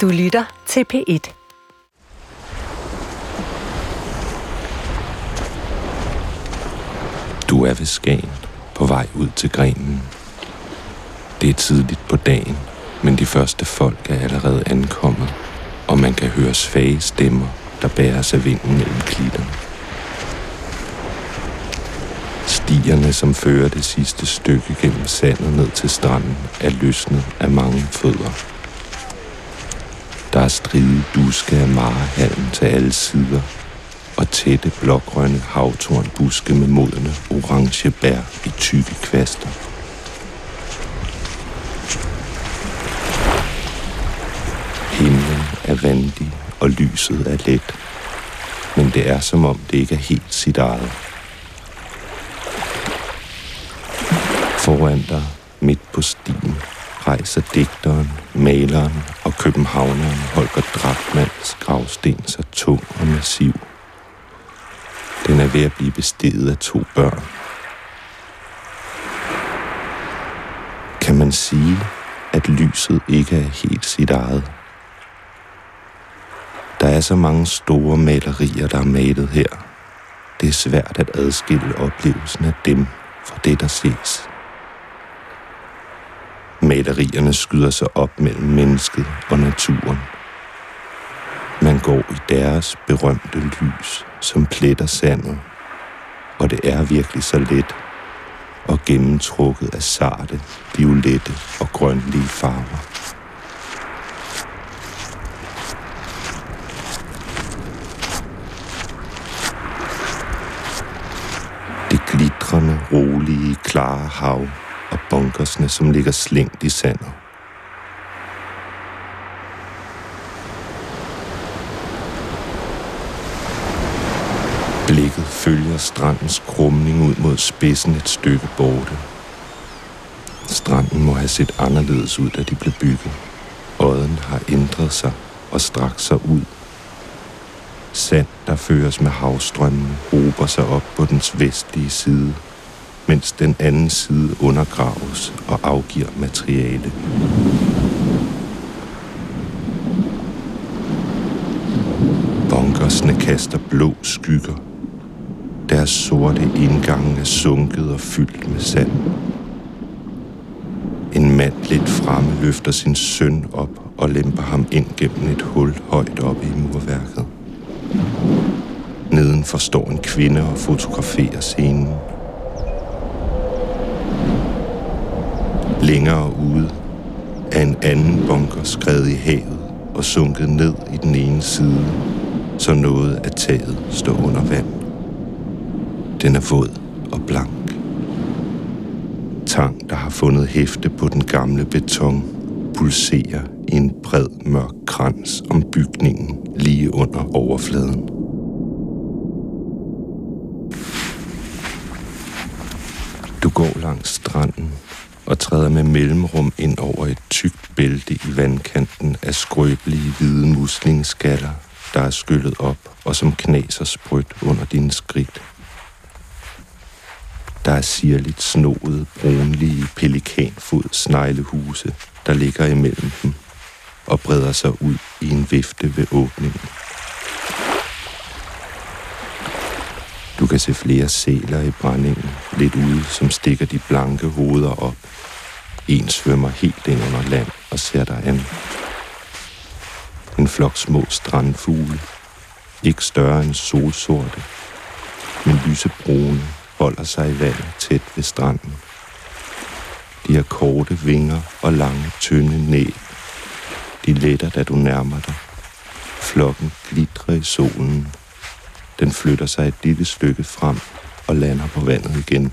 Du lytter til P1. Du er ved Skagen, på vej ud til grenen. Det er tidligt på dagen, men de første folk er allerede ankommet, og man kan høre svage stemmer, der bæres af vinden mellem klitterne. Stierne, som fører det sidste stykke gennem sandet ned til stranden, er løsnet af mange fødder. Der er stride duske af marehalm til alle sider, og tætte blågrønne havtornbuske med modne orange bær i tykke kvaster. Himlen er vandig, og lyset er let. Men det er som om det ikke er helt sit eget. Foran dig, midt på stien, rejser digteren, maleren og københavneren Holger Drachmanns gravsten så tung og massiv. Den er ved at blive besteget af to børn. Kan man sige, at lyset ikke er helt sit eget? Der er så mange store malerier, der er malet her. Det er svært at adskille oplevelsen af dem fra det, der ses. Malerierne skyder sig op mellem mennesket og naturen. Man går i deres berømte lys, som pletter sandet, og det er virkelig så let og gennemtrukket af sarte, violette og grønlige farver. Det glitrende, rolige, klare hav bunkersne, som ligger slængt i sandet. Blikket følger strandens krumning ud mod spidsen et stykke borte. Stranden må have set anderledes ud, da de blev bygget. Odden har ændret sig og strakt sig ud. Sand, der føres med havstrømmen, hober sig op på dens vestlige side, mens den anden side undergraves og afgiver materiale. Bunkersne kaster blå skygger. Deres sorte indgange er sunket og fyldt med sand. En mand lidt fremme løfter sin søn op og lemper ham ind gennem et hul højt oppe i murværket. Nedenfor står en kvinde og fotograferer scenen. Længere ude er en anden bunker skrevet i havet og sunket ned i den ene side, så noget af taget står under vand. Den er våd og blank. Tang, der har fundet hæfte på den gamle beton, pulserer i en bred mørk krans om bygningen lige under overfladen. Du går langs stranden og træder med mellemrum ind over et tykt bælte i vandkanten af skrøbelige hvide muslingeskaller, der er skyllet op og som knaser sprødt under dine skridt. Der er sirligt snoede, brunlige, pelikanfod sneglehuse, der ligger imellem dem og breder sig ud i en vifte ved åbningen. Du kan se flere sæler i brændingen, lidt ude, som stikker de blanke hoveder op. En svømmer helt ind under land og ser dig an. En flok små strandfugle, ikke større end solsorte, men lysebrune, holder sig i vandet tæt ved stranden. De har korte vinger og lange, tynde næb. De letter, da du nærmer dig. Flokken glitrer i solen. Den flytter sig et lille stykke frem og lander på vandet igen.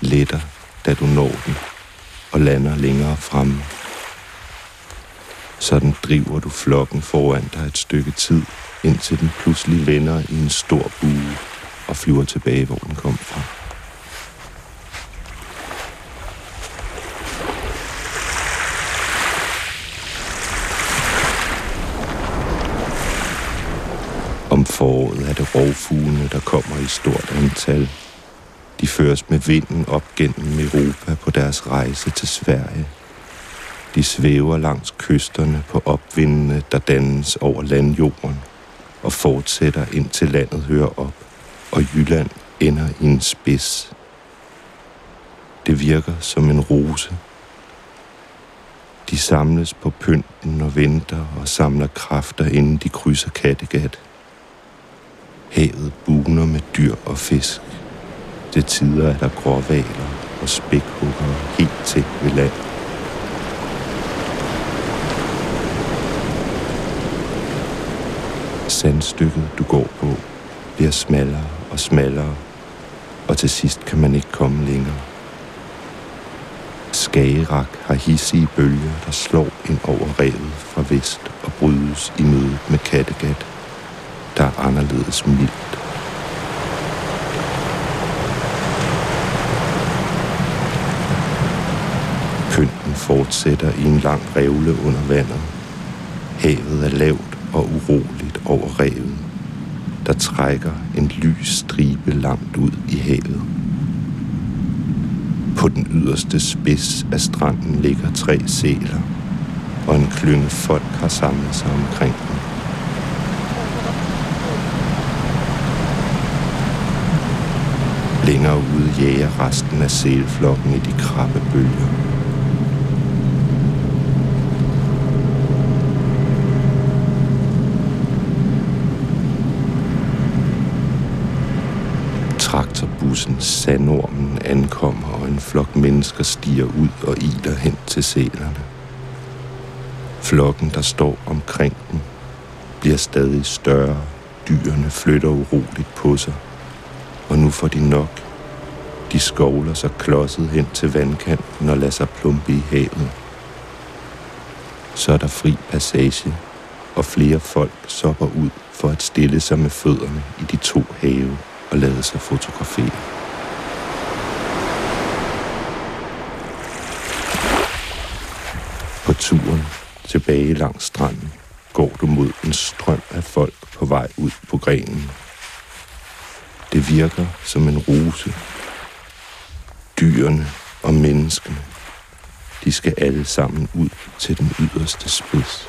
Letter, da du når den, og lander længere fremme. Sådan driver du flokken foran dig et stykke tid, indtil den pludselig vender i en stor bue og flyver tilbage, hvor den kom fra. Om foråret er det rovfuglene, der kommer i stort antal. De føres med vinden op gennem Europa på deres rejse til Sverige. De svæver langs kysterne på opvindene, der dannes over landjorden og fortsætter ind til landet hører op, og Jylland ender i en spids. Det virker som en rose. De samles på pynten og venter og samler kræfter, inden de krydser Kattegat. Havet bugner med dyr og fisk. Det tider er der gråvaler og spækhugger helt tæt ved land. Sandstykket, du går på, bliver smallere og smallere, og til sidst kan man ikke komme længere. Skagerak har hissige bølger, der slår ind over revet fra vest og brydes i mødet med Kattegat, der er anderledes mildt. Pynten fortsætter i en lang revle under vandet. Havet er lavt og uroligt over reven, der trækker en lys stribe langt ud i havet. På den yderste spids af stranden ligger tre sæler, og en klynge folk har samlet sig omkring dem. Længere ude jager resten af sælflokken i de krabbe bølger. Traktorbussen Sandormen ankommer, og en flok mennesker stiger ud og iler hen til sælerne. Flokken, der står omkring dem, bliver stadig større. Dyrene flytter uroligt på sig, og nu får de nok. De skovler sig klodset hen til vandkanten og lader sig plumpe i havet. Så er der fri passage, og flere folk sopper ud for at stille sig med fødderne i de to have og lade sig fotografere. På turen tilbage langs stranden går du mod en strøm af folk på vej ud på grenen. Det virker som en rose. Dyrene og menneskene, de skal alle sammen ud til den yderste spids.